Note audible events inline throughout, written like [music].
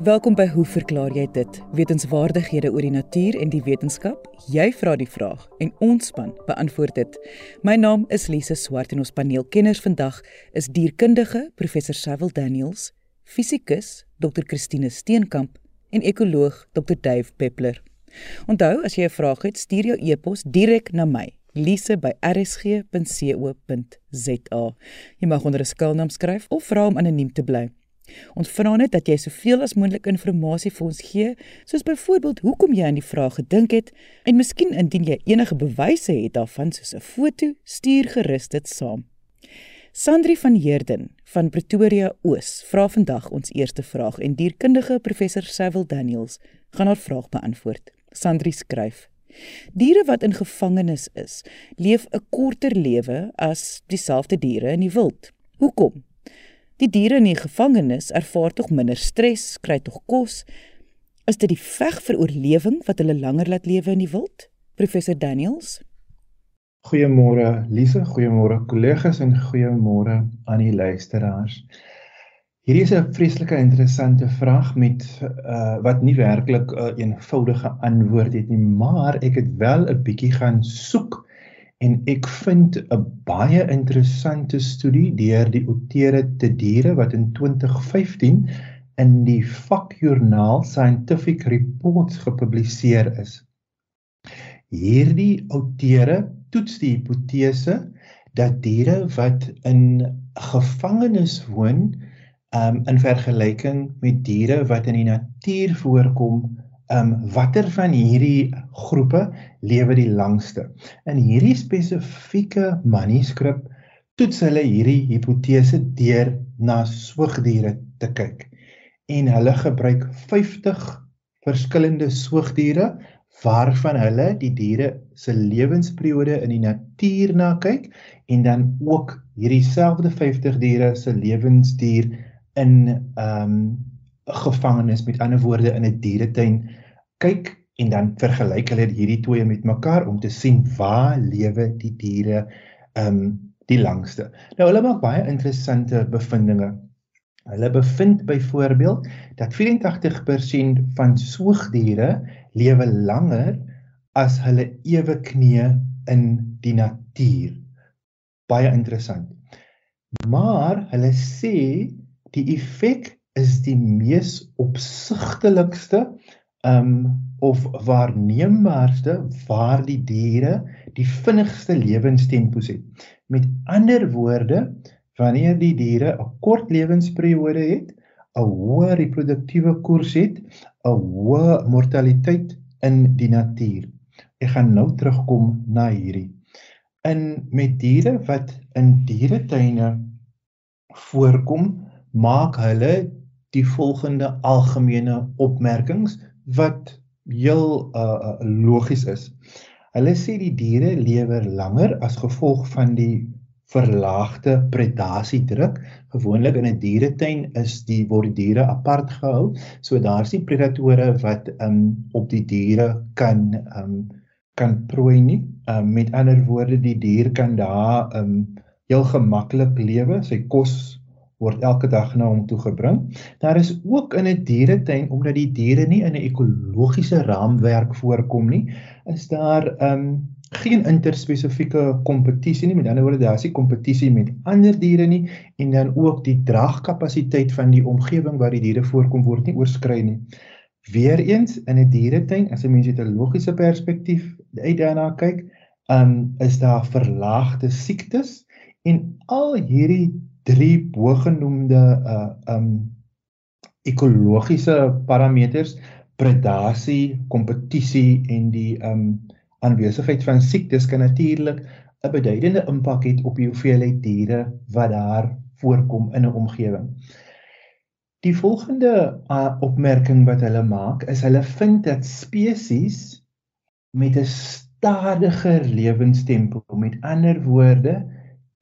Welkom by Hoe verklaar jy dit? Wetenskapwaardighede oor die natuur en die wetenskap. Jy vra die vraag en ons span beantwoord dit. My naam is Lise Swart en ons paneelkenners vandag is dierkundige professor Cecil Daniels, fisikus Dr. Christine Steenkamp en ekoloog Dr. Dave Peppler. Onthou, as jy 'n vraag het, stuur jou e-pos direk na my, lise@rsg.co.za. Jy mag onder 'n skuilnaam skryf of vra om anoniem te bly. Ons vra net dat jy soveel as moontlik inligting vir ons gee, soos byvoorbeeld hoekom jy aan die vraag gedink het en miskien indien jy enige bewyse het daarvan soos 'n foto, stuur gerus dit saam. Sandri van Heerden van Pretoria Oos vra vandag ons eerste vraag en dierkundige professor Cecil Daniels gaan haar vraag beantwoord. Sandri skryf: Diere wat in gevangenis is, leef 'n korter lewe as dieselfde diere in die wild. Hoekom? Die diere in die gevangenis ervaar tog minder stres, kry tog kos. Is dit die veg vir oorlewing wat hulle langer laat lewe in die wild? Professor Daniels. Goeiemôre Lise, goeiemôre kollegas en goeiemôre aan die luisteraars. Hierdie is 'n vreeslike interessante vraag met uh wat nie werklik 'n uh, eenvoudige antwoord het nie, maar ek het wel 'n bietjie gaan soek en ek vind 'n baie interessante studie deur die Otere te diere wat in 2015 in die vakjoernaal Scientific Reports gepubliseer is. Hierdie outere toets die hipotese dat diere wat in gevangenis woon, um, in vergelyking met diere wat in die natuur voorkom, um watter van hierdie groepe lewe die langste. In hierdie spesifieke manuskrip toets hulle hierdie hipotese deur na soogdiere te kyk. En hulle gebruik 50 verskillende soogdiere waarvan hulle die diere se lewensperiode in die natuur na kyk en dan ook hierdie selfde 50 diere se lewensduur in um gevangenis met ander woorde in 'n dieretuin kyk en dan vergelyk hulle hierdie twee met mekaar om te sien waar lewe die diere ehm um, die langste. Nou hulle maak baie interessante bevindinge. Hulle bevind byvoorbeeld dat 84% van soogdiere lewe langer as hulle ewe knee in die natuur. Baie interessant. Maar hulle sê die effek is die mees opsigtelikste um of waarneembaarste waar die diere die vinnigste lewenstempos het. Met ander woorde, wanneer die diere 'n kort lewensperiode het, 'n hoë reproduktiewe koers het, 'n hoë mortaliteit in die natuur. Ek gaan nou terugkom na hierdie. In met diere wat in dieretuine voorkom, maak hulle die volgende algemene opmerkings wat heel uh, uh logies is. Hulle sê die diere lewer langer as gevolg van die verlaagde predasiedruk. Gewoonlik in 'n dieretuin is die word die diere apart gehou, so daar's nie predatore wat um op die diere kan um kan prooi nie. Um met ander woorde, die dier kan daar um heel gemaklik lewe. Sy kos word elke dag na hom toe gebring. Daar is ook in 'n dieretuin omdat die diere nie in 'n ekologiese raamwerk voorkom nie, is daar um geen interspesifieke kompetisie nie. Met ander woorde, daar is nie kompetisie met ander diere nie en dan ook die dragkapasiteit van die omgewing waar die diere voorkom word nie oorskry nie. Weereens in 'n dieretuin, as 'n mens uit 'n logiese perspektief uit daarna kyk, um is daar verlaagde siektes en al hierdie drie bogenoemde uh um ekologiese parameters predasie, kompetisie en die um aanwesigheid van siektes kan natuurlik 'n beduidende impak hê op die hoeveelheid diere wat daar voorkom in 'n omgewing. Die volgende uh, opmerking wat hulle maak is hulle vind dat spesies met 'n stadiger lewenstempo, met ander woorde,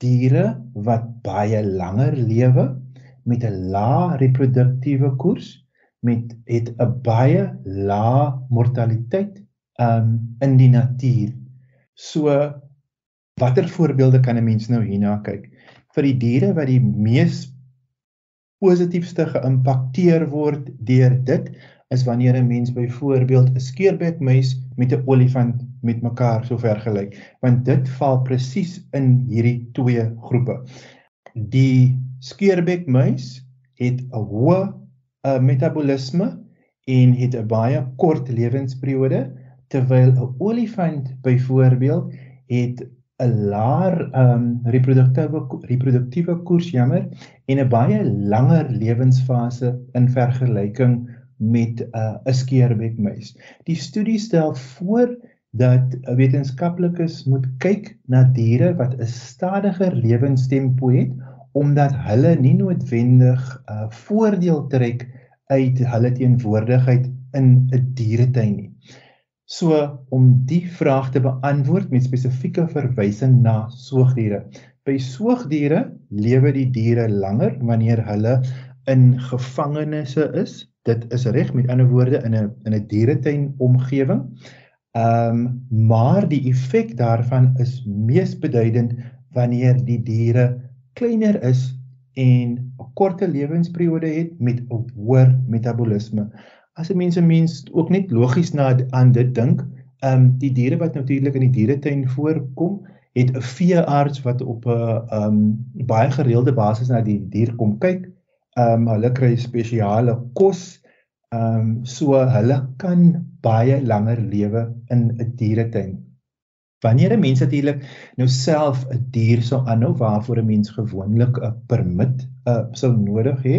diere wat baie langer lewe met 'n lae reproduktiewe koers met het 'n baie lae mortaliteit um in die natuur. So watter voorbeelde kan 'n mens nou hierna kyk? Vir die diere wat die mees positiefste geïmpakteer word deur dit is wanneer 'n mens byvoorbeeld 'n skeerbekmuis met 'n olifant met mekaar so vergelyk, want dit val presies in hierdie twee groepe. Die skeerbekmuis het 'n hoë uh, metabolisme en het 'n baie kort lewensperiode terwyl 'n olifant byvoorbeeld het 'n laer um reproduktiewe reproduktiewe koers jammer en 'n baie langer lewensfase in vergelyking met 'n uh, skeerbekmuis. Die studie stel voor dat wetenskaplikes moet kyk na diere wat 'n stadiger lewenstempo het omdat hulle nie noodwendig 'n uh, voordeel trek uit hulle teenwoordigheid in 'n dieretuin nie. So om die vraag te beantwoord met spesifieke verwysing na soogdiere. By soogdiere lewe die diere langer wanneer hulle in gevangenisse is. Dit is reg met ander woorde in 'n in 'n dieretuin omgewing. Ehm um, maar die effek daarvan is mees beduidend wanneer die diere kleiner is en 'n korter lewensperiode het met 'n hoër metabolisme as 'n mens 'n mens ook net logies na aan dit dink, ehm um, die diere wat natuurlik in die dieretuin voorkom, het 'n veearts wat op 'n ehm um, baie gereelde basis na die dier kom kyk. Ehm um, hulle kry spesiale kos. Ehm um, so hulle kan baie langer lewe in 'n dieretuin. Wanneer 'n mens natuurlik nou self 'n dier sou aanhou waarvoor 'n mens gewoonlik 'n permit uh, sou nodig hê,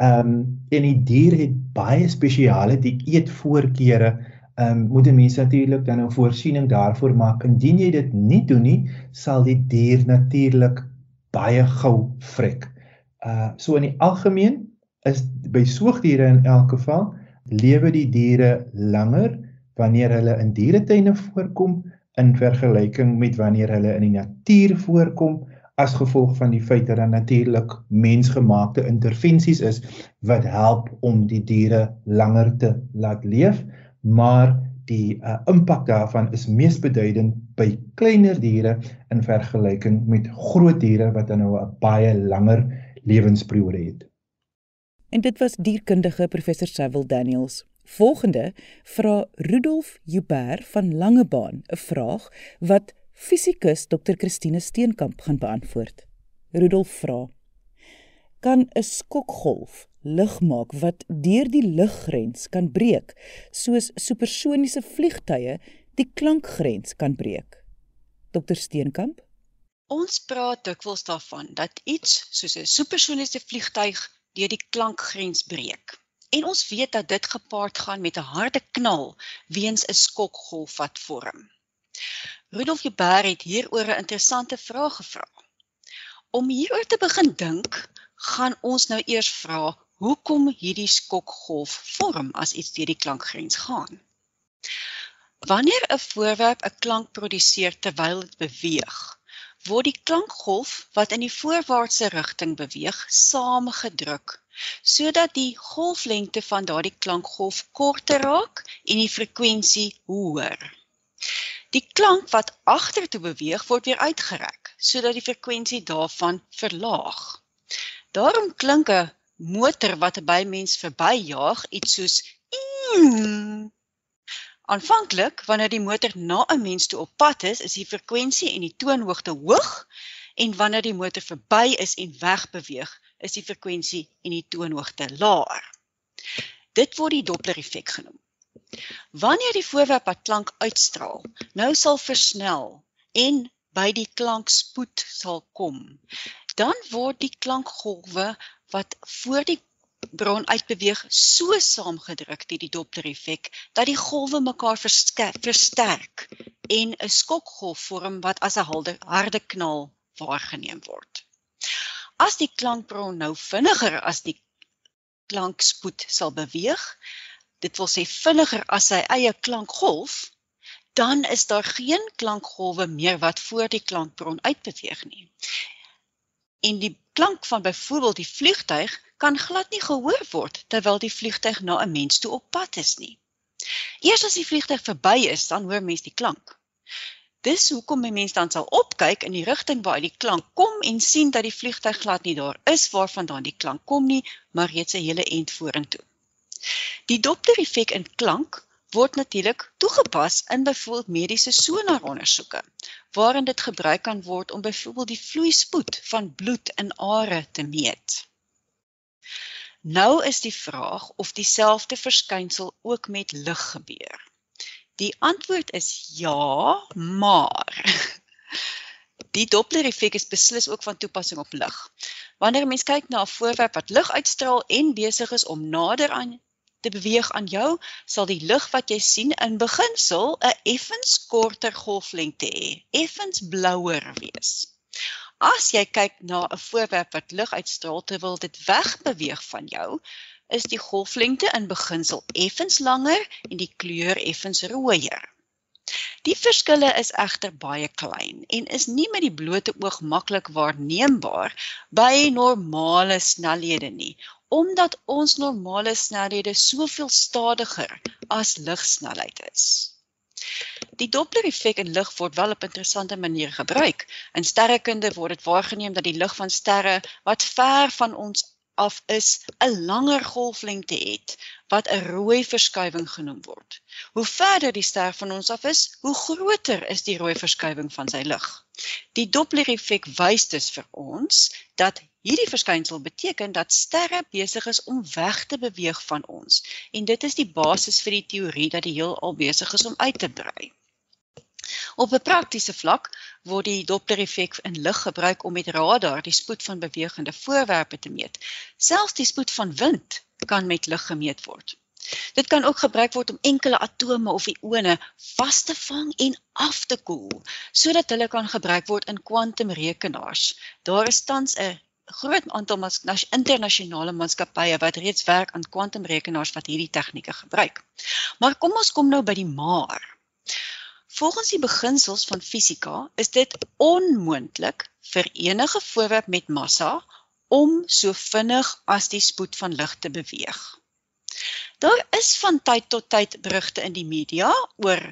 Ehm um, en die dier het baie spesiale dieetvoorkeure. Ehm um, moet 'n mens natuurlik dan 'n voorsiening daarvoor maak. Indien jy dit nie doen nie, sal die dier natuurlik baie gou vrek. Uh so in die algemeen is by soogdiere in elk geval lewe die diere langer wanneer hulle in dieretuine voorkom in vergelyking met wanneer hulle in die natuur voorkom as gevolg van die feit dat daar natuurlik mensgemaakte intervensies is wat help om die diere langer te laat leef, maar die uh, impak daarvan is mees beduidend by kleiner diere in vergelyking met groot diere wat dan nou 'n baie langer lewensperiode het. En dit was dierkundige professor Cecil Daniels. Volgende vra Rudolf Joubert van Langebaan 'n vraag wat Fisikus Dr. Christine Steenkamp gaan beantwoord. Rudolf vra: Kan 'n skokgolf lig maak wat deur die luggrens kan breek, soos supersoniese vliegtye die klankgrens kan breek? Dr. Steenkamp Ons praat dikwels daarvan dat iets soos 'n supersoniese vliegtyg deur die klankgrens breek. En ons weet dat dit gepaard gaan met 'n harde knal weens 'n skokgolf wat vorm. Rudolf Jeber het hieroor 'n interessante vraag gevra. Om hieroor te begin dink, gaan ons nou eers vra hoekom hierdie skokgolf vorm as iets deur die klankgrens gaan. Wanneer 'n voorwerp 'n klank produseer terwyl dit beweeg, word die klankgolf wat in die voorwaartse rigting beweeg, saamgedruk sodat die golflengte van daardie klankgolf korter raak en die frekwensie hoër. Die klank wat agtertoe beweeg word weer uitgerek sodat die frekwensie daarvan verlaag. Daarom klink 'n motor wat 'n bymens verbyjaag iets soos Aanvanklik wanneer die motor na 'n mens toe op pad is, is die frekwensie en die toonhoogte hoog en wanneer die motor verby is en wegbeweeg, is die frekwensie en die toonhoogte laer. Dit word die Doppler effek genoem. Wanneer die voorwerp wat klank uitstraal, nou sal versnel en by die klankspoed sal kom, dan word die klankgolwe wat voor die bron uitbeweeg so saamgedruk deur die Doppler effek dat die golwe mekaar versterk en 'n skokgolf vorm wat as 'n harde knal waargeneem word. As die klankbron nou vinniger as die klankspoed sal beweeg, dit wil sê vinniger as sy eie klankgolf, dan is daar geen klankgolwe meer wat voor die klankbron uitbeweeg nie. En die klank van byvoorbeeld die vliegtyg kan glad nie gehoor word terwyl die vliegtyg na 'n mens toe op pad is nie. Eers as die vliegtyg verby is, dan hoor mens die klank. Dis hoekom 'n mens dan sal opkyk in die rigting waar die klank kom en sien dat die vliegtyg glad nie daar is waarvandaan die klank kom nie, maar reeds 'n hele ent vorentoe. Die Doppler-effek in klank word natuurlik toegepas in byvoorbeeld mediese sonarondersoeke waarin dit gebruik kan word om byvoorbeeld die vloeispoed van bloed in are te meet. Nou is die vraag of dieselfde verskynsel ook met lig gebeur. Die antwoord is ja, maar [laughs] die Doppler-effek is beslis ook van toepassing op lig. Wanneer 'n mens kyk na 'n voorwerp wat lig uitstraal en besig is om nader aan te beweeg aan jou, sal die lig wat jy sien in beginsel 'n effens korter golflengte hê, effens blouer wees. As jy kyk na 'n voorwerp wat lig uitstraal terwyl dit wegbeweeg van jou, is die golflengte in beginsel effens langer en die kleur effens rooier. Die verskille is egter baie klein en is nie met die blote oog maklik waarneembaar by normale snelhede nie, omdat ons normale snelhede soveel stadiger as ligsnelheid is. Die Doppler-effek in lig word wel op interessante maniere gebruik. In sterrekunde word dit waargeneem dat die lig van sterre wat ver van ons af is, 'n langer golflengte het wat 'n rooi verskuiwing genoem word. Hoe verder die ster van ons af is, hoe groter is die rooi verskuiwing van sy lig. Die Doppler-effek wys dus vir ons dat hierdie verskynsel beteken dat sterre besig is om weg te beweeg van ons en dit is die basis vir die teorie dat die heelal besig is om uit te brei. Op 'n praktiese vlak word die Doppler-effek in lig gebruik om met radar die spoed van bewegende voorwerpe te meet. Selfs die spoed van wind kan met lig gemeet word. Dit kan ook gebruik word om enkele atome of ione vas te vang en af te koel sodat hulle kan gebruik word in kwantumrekenaars. Daar is tans 'n groot aantal internasionale maatskappye wat reeds werk aan kwantumrekenaars wat hierdie tegnieke gebruik. Maar kom ons kom nou by die maar. Volgens die beginsels van fisika is dit onmoontlik vir enige voorwerp met massa om so vinnig as die spoed van lig te beweeg. Daar is van tyd tot tyd berigte in die media oor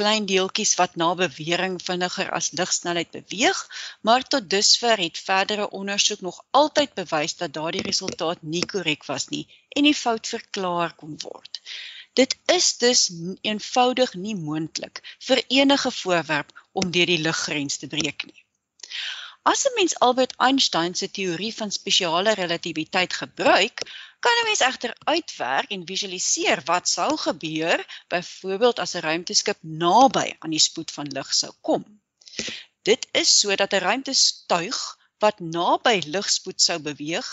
klein deeltjies wat na bewering vinniger as ligsnelheid beweeg, maar tot dusver het verdere ondersoek nog altyd bewys dat daardie resultaat nie korrek was nie en die fout verklaar kon word. Dit is dus eenvoudig nie moontlik vir enige voorwerp om deur die liggrens te breek nie. As 'n mens Albert Einstein se teorie van spesiale relativiteit gebruik, kan 'n mens egter uitwerk en visualiseer wat sou gebeur byvoorbeeld as 'n ruimteskip naby aan die spoed van lig sou kom. Dit is sodat 'n ruimtestuig wat naby ligspoed sou beweeg,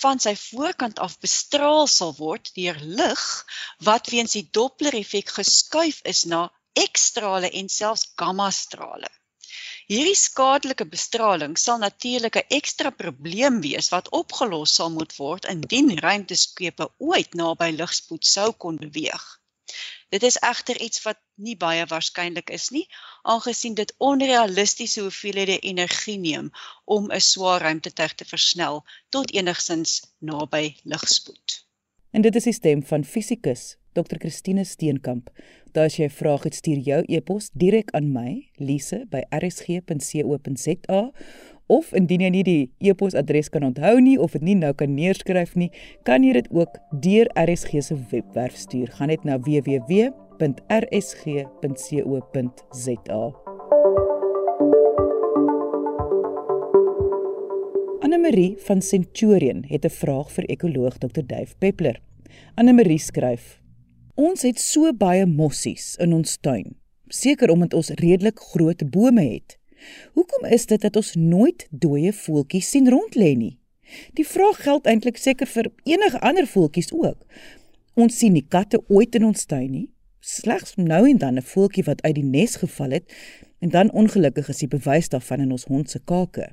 van sy voorkant af bestraal sal word deur lig wat weens die Doppler-effek geskuif is na X-strale en selfs gamma-strale. Hierdie skadelike bestraling sal natuurlik 'n ekstra probleem wees wat opgelos sal moet word indien ruimteskepe ooit naby ligspoed sou kon beweeg. Dit is egter iets wat nie baie waarskynlik is nie, aangesien dit onrealistiese hoeveelhede energie neem om 'n swaar ruimtetuig te versnel tot enigsins naby ligspoed. En dit is die stem van fisikus Dr. Christine Steenkamp. Daar as jy 'n vraag het, stuur jou e-pos direk aan my, Lise by rsg.co.za of indien jy nie die e-posadres kan onthou nie of dit nie nou kan neerskryf nie, kan jy dit ook deur RSG se webwerf stuur. Gaan net na www.rsg.co.za. Anne-Marie van Centurion het 'n vraag vir ekoloog Dr. Dave Peppler. Anne-Marie skryf: Ons het so baie mossies in ons tuin, seker omdat ons redelik groot bome het. Hoekom is dit dat ons nooit dooie voeltjies sien rond lê nie? Die vraag geld eintlik seker vir enige ander voeltjies ook. Ons sien nie katte ooit in ons tuin nie, slegs nou en dan 'n voeltjie wat uit die nes geval het en dan ongelukkig is die bewys daarvan in ons hond se kake.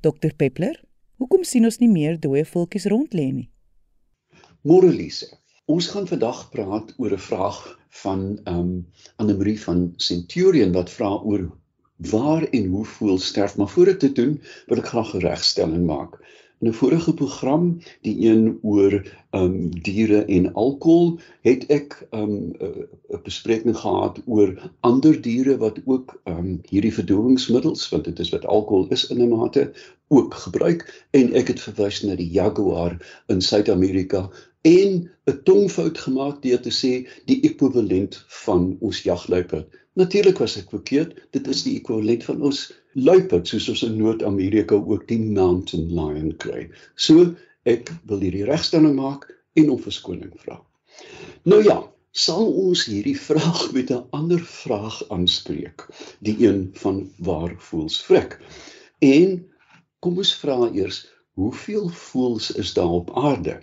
Dr Peppler, hoekom sien ons nie meer dooie voeltjies rond lê nie? Morelise, ons gaan vandag praat oor 'n vraag van ehm um, Anne-Marie van Centurion wat vra oor waar en hoe voel sterf. Maar voor dit doen wil ek graag 'n regstelling maak. In 'n vorige program, die een oor ehm um, diere en alkohol, het ek ehm um, 'n bespreking gehad oor ander diere wat ook ehm um, hierdie verdowingsmiddels, want dit is wat alkohol is in 'n mate, ook gebruik. En ek het verwys na die jaguar in Suid-Amerika en 'n tongfout gemaak deur te sê die ekwivalent van ons jagluiperd. Natuurlik was ek verkeerd. Dit is die ekwivalent van ons luiperd soos ons in Noord-Amerika ook die mountain lion kry. So ek wil hierdie regstelling maak en om verskoning vra. Nou ja, sal ons hierdie vraag met 'n ander vraag aanspreek, die een van waar voels vrek. En kom ons vra eers, hoeveel voels is daar op aarde?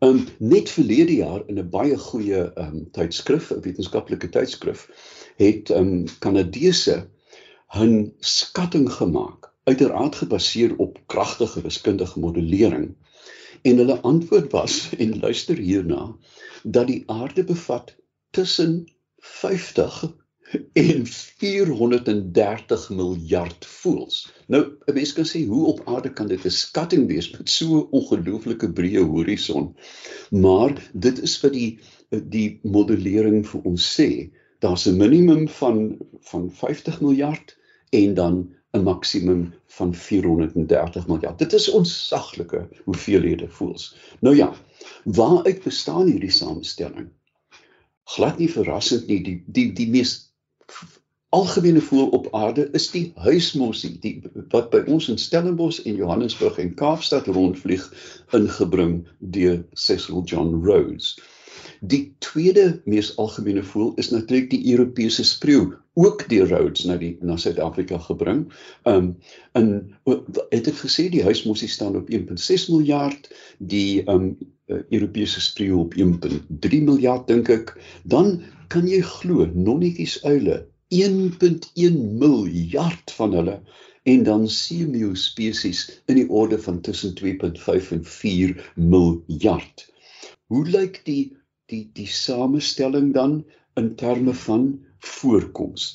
Um net verlede jaar in 'n baie goeie um tydskrif, 'n wetenskaplike tydskrif, het um Kanadese 'n skatting gemaak, uiteraard gebaseer op kragtige wiskundige modellering. En hulle antwoord was [laughs] en luister hierna dat die aarde bevat tussen 50 en 430 miljard voels. Nou, 'n mens kan sê hoe op aarde kan dit 'n skatting wees met so 'n ongelooflike breë horison. Maar dit is wat die die modellering vir ons sê. Daar's 'n minimum van van 50 miljard en dan 'n maksimum van 430 miljard. Dit is onsaglike hoeveelhede voels. Nou ja, waaruit bestaan hierdie samestelling? Glad nie verrassend nie, die die die mees algemene voël op aarde is die huismosie, die wat by ons in Stellenbosch en Johannesburg en Kaapstad rondvlieg ingebring deur Cecil John Rhodes. Die tweede mees algemene voël is natuurlik die Europese spreeu, ook deur Rhodes na die na Suid-Afrika gebring. Um in het ek gesê die huismosie staan op 1.6 miljard, die um Europese spreeu op 1.3 miljard dink ek. Dan kan jy glo nonnetjies uile 1.1 miljard van hulle en dan seemeeu spesies in die orde van tussen 2.5 en 4 miljard. Hoe lyk die die die samestelling dan in terme van voorkoms?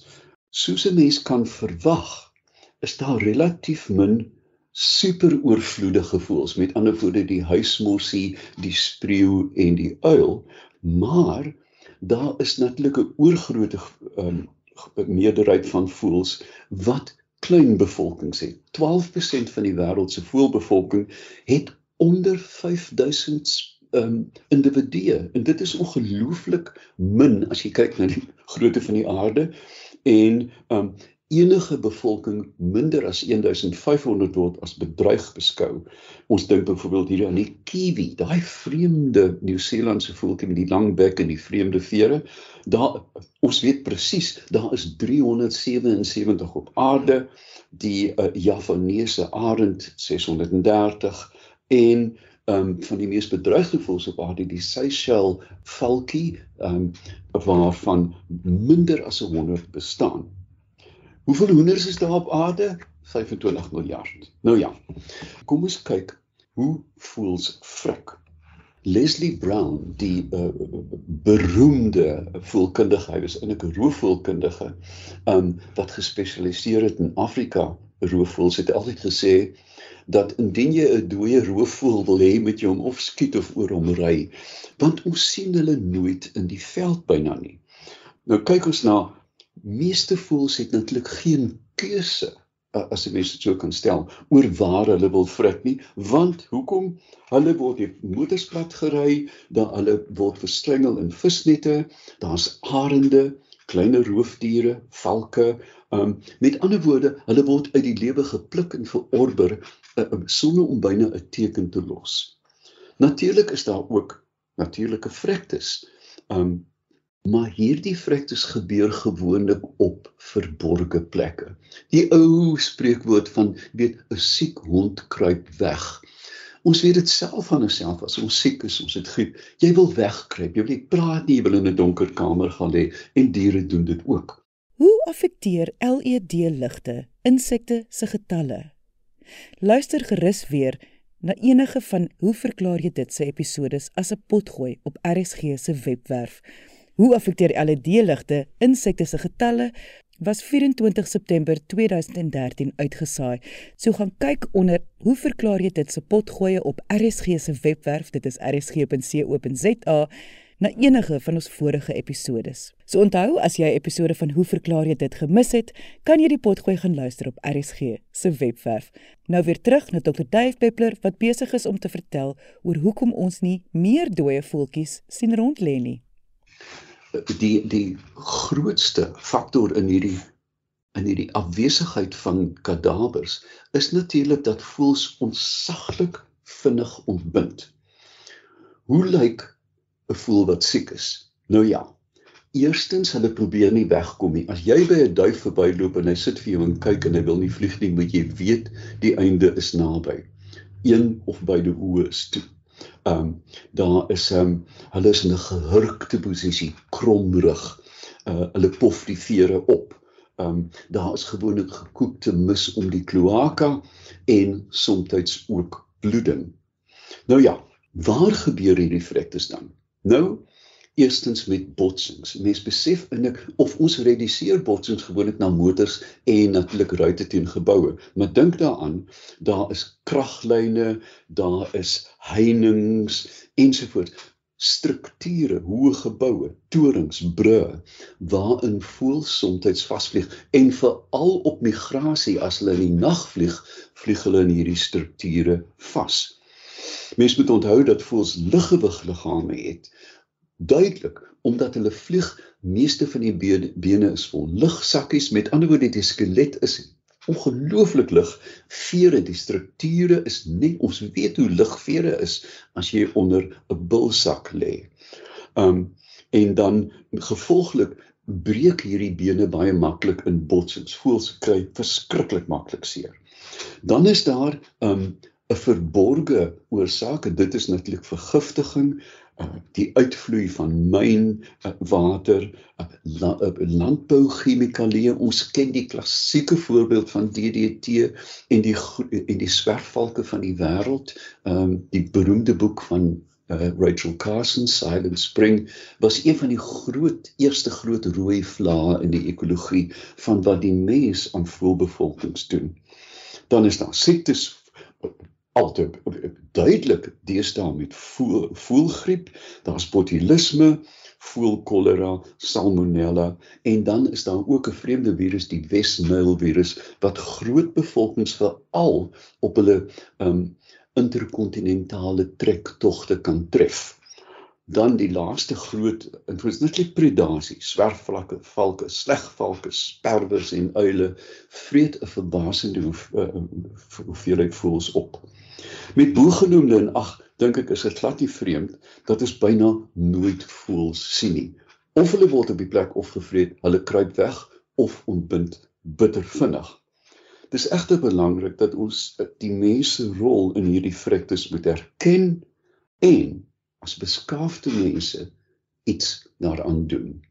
Soos 'n mens kan verwag, is daar relatief min superoorvloedige voëls, met ander woorde die huismossie, die spreeu en die uil, maar daar is natuurlik 'n oorgrootte um, meerderheid van voëls wat klein bevolkings het. 12% van die wêreld se voëlbevolking het onder 5000 um individue en dit is ongelooflik min as jy kyk na die [laughs] grootte van die aarde en um enige bevolking minder as 1500 word as bedreig beskou. Ons dink byvoorbeeld hier aan die kiwi, daai vreemde Nieu-Seelandse voeltjie met die lang bek en die vreemde vere. Daar ons weet presies, daar is 377 op aarde, die uh, Javanese arend 630 en um van die mees bedreigde voëls op aarde die Seychelles valkie um waarvan minder as 100 bestaan. Hoeveel hoenders is daar op aarde? 25 miljard. Nou ja. Kom ons kyk hoe voels vrek. Leslie Brown, die uh, beroemde voelkundige, hy was in 'n roofvoelkundige, um wat gespesialiseer het in Afrika roofvoels, het altyd gesê dat indien jy 'n dooie roofvoel wil hê met jou om of skiet of oor hom ry, want ons sien hulle nooit in die veld byna nie. Nou kyk ons na meeste voëls het natuurlik geen keuse as jy mens dit so kan stel oor waar hulle wil vrek nie want hoekom? Hulle word die motorsplat gery dan hulle word verstrengel in visnette daar's arende kleiner roofdiere valke um, met ander woorde hulle word uit die lewe gepluk en verorber uh, sonder om byna 'n teken te los. Natuurlik is daar ook natuurlike vrektes um, Maar hierdie vrektes gebeur gewoonlik op verborgde plekke. Die ou spreekwoord van weet 'n siek hond kruip weg. Ons weet dit self van onsself as ons siek is, ons het griep. Jy wil wegkruip. Jy wil nie praat nie, jy wil in 'n donker kamer gaan lê en diere doen dit ook. Hoe affekteer LED-ligte insekte se getalle? Luister gerus weer na enige van hoe verklaar jy dit se episode as 'n potgooi op RSG se webwerf Hoe affekteer LED-ligte insekte se getalle? was 24 September 2013 uitgesaai. So gaan kyk onder hoe verklaar jy dit se potgoeie op RSG se webwerf, dit is rsg.co.za na enige van ons vorige episodes. So onthou as jy 'n episode van Hoe verklaar jy dit gemis het, kan jy die potgooi gaan luister op RSG se webwerf. Nou weer terug na Dr. Dave Peppler wat besig is om te vertel oor hoekom ons nie meer dooie voeltjies sien rond lê nie. Die die grootste faktor in hierdie in hierdie afwesigheid van kadavers is natuurlik dat voels ontsaglik vinnig ontbind. Hoe lyk 'n voël wat siek is. Nou ja. Eerstens hulle probeer nie wegkom nie. As jy by 'n duif verbyloop en hy sit vir jou en kyk en hy wil nie vlieg nie, moet jy weet die einde is naby. Een of beide oë is toe. Ehm um, daar is ehm um, hulle is in 'n gehurkte posisie, kromrug. Uh hulle pof die vere op. Ehm um, daar is gewoonlik gekookte mis om die kloaka en soms ook bloeding. Nou ja, waar gebeur hierdie vrektes dan? Nou, eerstens met botsings. Mense besef eintlik of ons reduseer botsings gewoonlik na motors en natuurlik ruitte teen geboue. Maar dink daaraan, daar is kraglyne, daar is heininge ensovoorts strukture, hoë geboue, torings, brûe waarin voëls soms vasvlieg en veral op migrasie as hulle in die nag vlieg, vlieg hulle in hierdie strukture vas. Mens moet onthou dat voëls liggewig liggame het. Duidelik, omdat hulle vlieg, meeste van die bene, is vol lugsakkies. Met ander woorde, die skelet is ongelooflik lig. Vere, die strukture is nie ons weet hoe lig vere is as jy onder 'n bulsak lê. Um en dan gevolglik breek hierdie bene baie maklik in botsings. Voels kry verskriklik maklik seer. Dan is daar um 'n verborge oorsaak en dit is natuurlik vergiftiging, die uitvloei van myn uh, water, uh, landbou chemikalieë. Ons ken die klassieke voorbeeld van DDT en die en die swerfvalke van die wêreld. Um die beroemde boek van uh, Rachel Carson Silent Spring was een van die groot eerste groot rooi vlae in die ekologie van wat die mens aan voelbevolkings doen. Dan is daar siektes altyd duidelik deesdae met voel voelgriep, daar's botulisme, voelkolera, salmonella en dan is daar ook 'n vreemde virus, die West Nile virus wat groot bevolkings veral op hulle um interkontinentale trektogte kan tref. Dan die laaste groot influensie predasie, swerfvlakke, valke, slegvalke, sperwers en uile vreet 'n verbasende hoeveelheid uh, uh, voels op. Met boegenoemde en ag, dink ek is dit glad nie vreemd dat ons byna nooit voels sien nie. Of hulle word op die plek of gevreet, hulle kruip weg of ontbind bitter vinnig. Dis egter belangrik dat ons die mens se rol in hierdie vrektes moet erken en as beskaafde mense iets daaraan doen.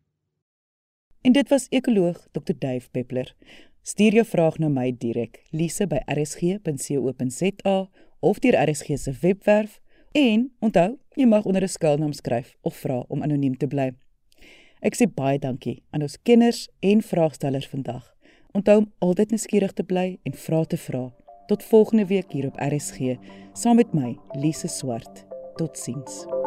En dit was ekoloog Dr. Dave Peppler. Stuur jou vraag na my direk, lise by rsg.co.za of deur RSG se webwerf en onthou, jy mag onder 'n skuilnaam skryf of vra om anoniem te bly. Ek sê baie dankie aan ons kenners en vraagstellers vandag. Onthou om altyd nuuskierig te bly en vra te vra. Tot volgende week hier op RSG saam met my, Lise Swart. Totsiens.